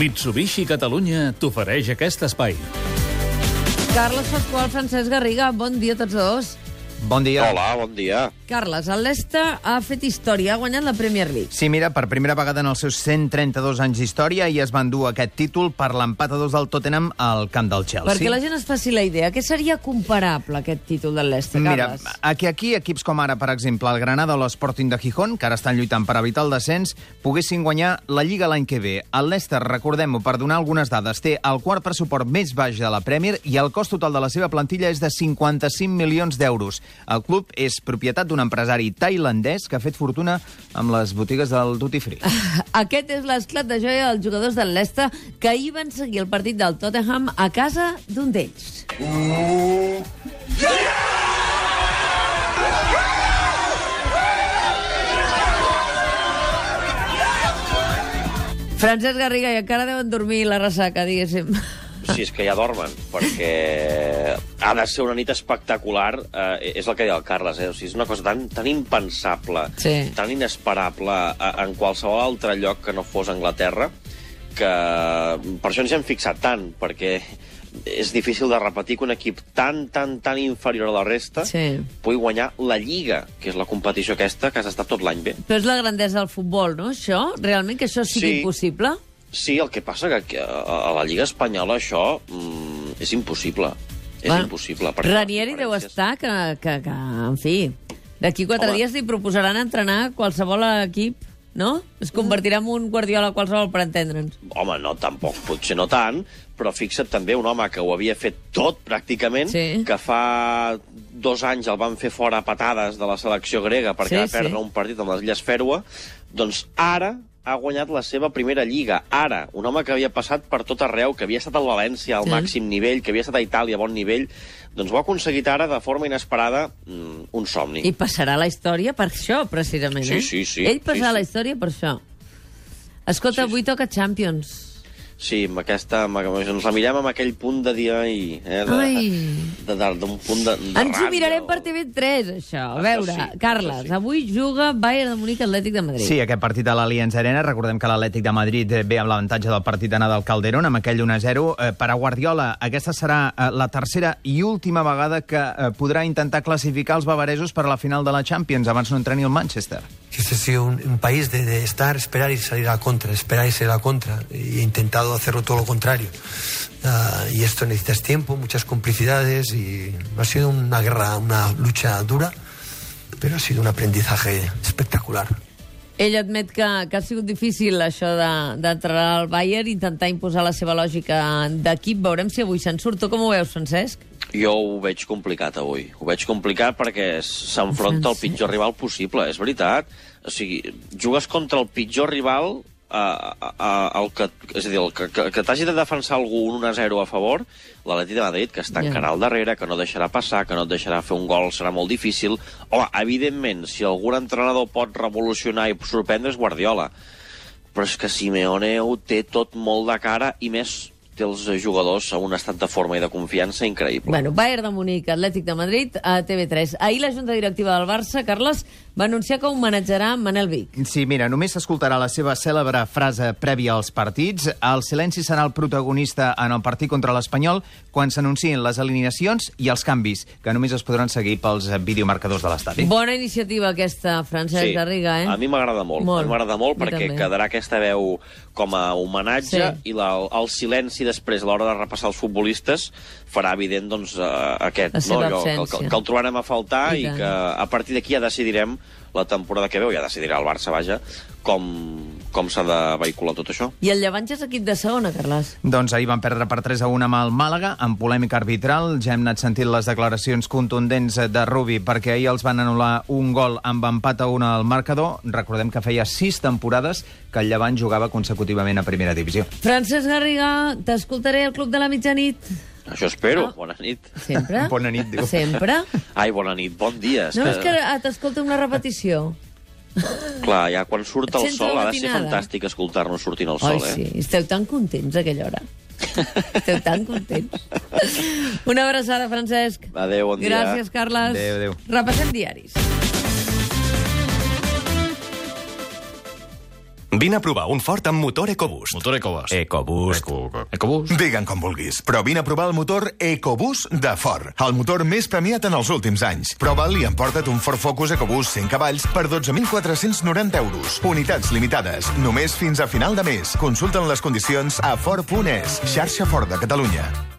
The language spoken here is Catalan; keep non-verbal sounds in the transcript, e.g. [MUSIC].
Mitsubishi Catalunya t'ofereix aquest espai. Carles Pasqual, Francesc Garriga, bon dia a tots dos. Bon dia. Hola, bon dia. Carles, el Leicester ha fet història, ha guanyat la Premier League. Sí, mira, per primera vegada en els seus 132 anys d'història i es van dur aquest títol per l'empat a dos del Tottenham al camp del Chelsea. Perquè la gent es faci la idea, què seria comparable aquest títol del Leicester, Mira, Carles? aquí, aquí equips com ara, per exemple, el Granada o l'Sporting de Gijón, que ara estan lluitant per evitar el descens, poguessin guanyar la Lliga l'any que ve. El Leicester, recordem-ho, per donar algunes dades, té el quart pressupost més baix de la Premier i el cost total de la seva plantilla és de 55 milions d'euros. El club és propietat d'un empresari tailandès que ha fet fortuna amb les botigues del Duty Free. [LAUGHS] Aquest és l'esclat de joia dels jugadors del Leicester que ahir van seguir el partit del Tottenham a casa d'un d'ells. Francesc Garriga, i encara deuen dormir la ressaca, diguéssim. Si és que ja dormen, perquè ha de ser una nit espectacular, eh, és el que deia el Carles, eh? o sigui, és una cosa tan, tan impensable, Sí. tan inesperable eh, en qualsevol altre lloc que no fos Anglaterra, que per això ens hem fixat tant, perquè és difícil de repetir que un equip tan, tan, tan inferior a la resta Sí. pugui guanyar la Lliga, que és la competició aquesta que has estat tot l'any bé. Però és la grandesa del futbol, no, això? Realment, que això sigui Sí. impossible? Sí, el que passa que a, la Lliga Espanyola això mm, és impossible. És Bueno, impossible. perquè Ranieri deu estar que, que, que en fi, d'aquí quatre Home. dies li proposaran entrenar qualsevol equip, no? Es convertirà en un Guardiola qualsevol, per entendre'ns. Home, no, tampoc, potser no tant, però fixa't també un home que ho havia fet tot, pràcticament, Sí. que fa dos anys el van fer fora a patades de la selecció grega perquè Sí, va sí. perdre un partit amb les Illes Fèroe, doncs ara ha guanyat la seva primera lliga. Ara, un home que havia passat per tot arreu, que havia estat al València al Sí. màxim nivell, que havia estat a Itàlia a bon nivell, doncs ho ha aconseguit ara de forma inesperada mm, un somni. I passarà la història per això, precisament, Sí, eh? sí, sí. Ell passarà Sí, a la sí. història per això. Escolta, Sí, sí. avui toca Champions. Sí, amb aquesta, amb, ens la mirem amb aquell punt de dir, ai, eh, de- Ai. de- de- d'un punt de, de Ens ho mirarem o- per TV3, això. A Això veure, sí, Carles, això sí. avui juga Bayern de Múnich Atlètic de Madrid. Sí, aquest partit a l'Allianz Arena, recordem que l'Atlètic de Madrid eh, ve amb l'avantatge del partit d'anar del Calderón, amb aquell 1-0. Eh, per a Guardiola, aquesta serà eh, la tercera i última vegada que eh, podrà intentar classificar els bavaresos per a la final de la Champions, abans no entreni el Manchester. Que este ha sido un, un país de, de estar, esperar y salir a la contra, esperar y salir a la contra. Y he intentado hacerlo todo lo contrario. Ah, y esto necesitas tiempo, muchas complicidades y ha sido una guerra, una lucha dura, pero ha sido un aprendizaje espectacular. Ell admet que, que ha sigut difícil això de- d'entrar al Bayern, intentar imposar la seva lògica d'equip. Veurem si avui se'n surt. Tu com ho veus, Francesc? Jo ho veig complicat avui. Ho veig complicat perquè s'enfronta al pitjor rival possible, és veritat. O sigui, jugues contra el pitjor rival a, a, a, el que, és a dir, el que, que, que t'hagi de defensar algú un 1-0 a favor, l'Atleti de Madrid, que està Ja. encara al darrere, que no deixarà passar, que no et deixarà fer un gol, serà molt difícil. Home, evidentment, si algun entrenador pot revolucionar i sorprendre és Guardiola. Però és que Simeone ho té tot molt de cara i més té els jugadors a un estat de forma i de confiança increïble. Bueno, Bayern de Múnich, Atlètic de Madrid, a TV3. Ahir la Junta Directiva del Barça, Carles, va anunciar que homenatjarà Manel Vic. Sí, mira, només s'escoltarà la seva cèlebre frase prèvia als partits. El silenci serà el protagonista en el partit contra l'Espanyol quan s'anuncien les alineacions i els canvis, que només es podran seguir pels eh, videomarcadors de l'estadi. Bona iniciativa aquesta, Francesc Garriga, eh? a mi m'agrada molt. Molt. M'agrada molt mi perquè també. quedarà aquesta veu com a homenatge Sí. i la, el silenci després a l'hora de repassar els futbolistes farà evident doncs, uh, aquest, no? que, absència. que, que el trobarem a faltar I i, que a partir d'aquí ja decidirem la temporada que veu, ja decidirà el Barça, vaja, com, com s'ha de vehicular tot això. I el Llevant ja és equip de segona, Carles. Doncs ahir van perdre per 3 a 1 amb el Màlaga, amb polèmica arbitral. Ja hem anat sentint les declaracions contundents de Rubi, perquè ahir els van anul·lar un gol amb empat a 1 al marcador. Recordem que feia 6 temporades que el Llevant jugava consecutivament a primera divisió. Francesc Garriga, t'escoltaré al Club de la Mitjanit. Això espero. Ah. Bona nit. Sempre? [LAUGHS] Bona nit, diu. Sempre? Ai, bona nit, bon dia. És No és que ah, t'escolta una repetició? Clar, ja quan surt el Sents sol la ha de ser matinada? fantàstic escoltar-nos sortint el Ai, sol, eh? sí. Esteu tan contents a aquella hora. [LAUGHS] Esteu tan contents. Una abraçada, Francesc. Adéu, bon dia. Gràcies, Carles. Adéu, adéu. Repassem diaris. Vine a provar un Ford amb motor EcoBoost. Motor EcoBoost. EcoBoost. Eco, EcoBoost. Digue'n com vulguis, però vine a provar el motor EcoBoost de Ford, el motor més premiat en els últims anys. Prova'l i emporta't un Ford Focus EcoBoost 100 cavalls per 12.490 euros. Unitats limitades, només fins a final de mes. Consulten les condicions a Ford.es, xarxa Ford de Catalunya.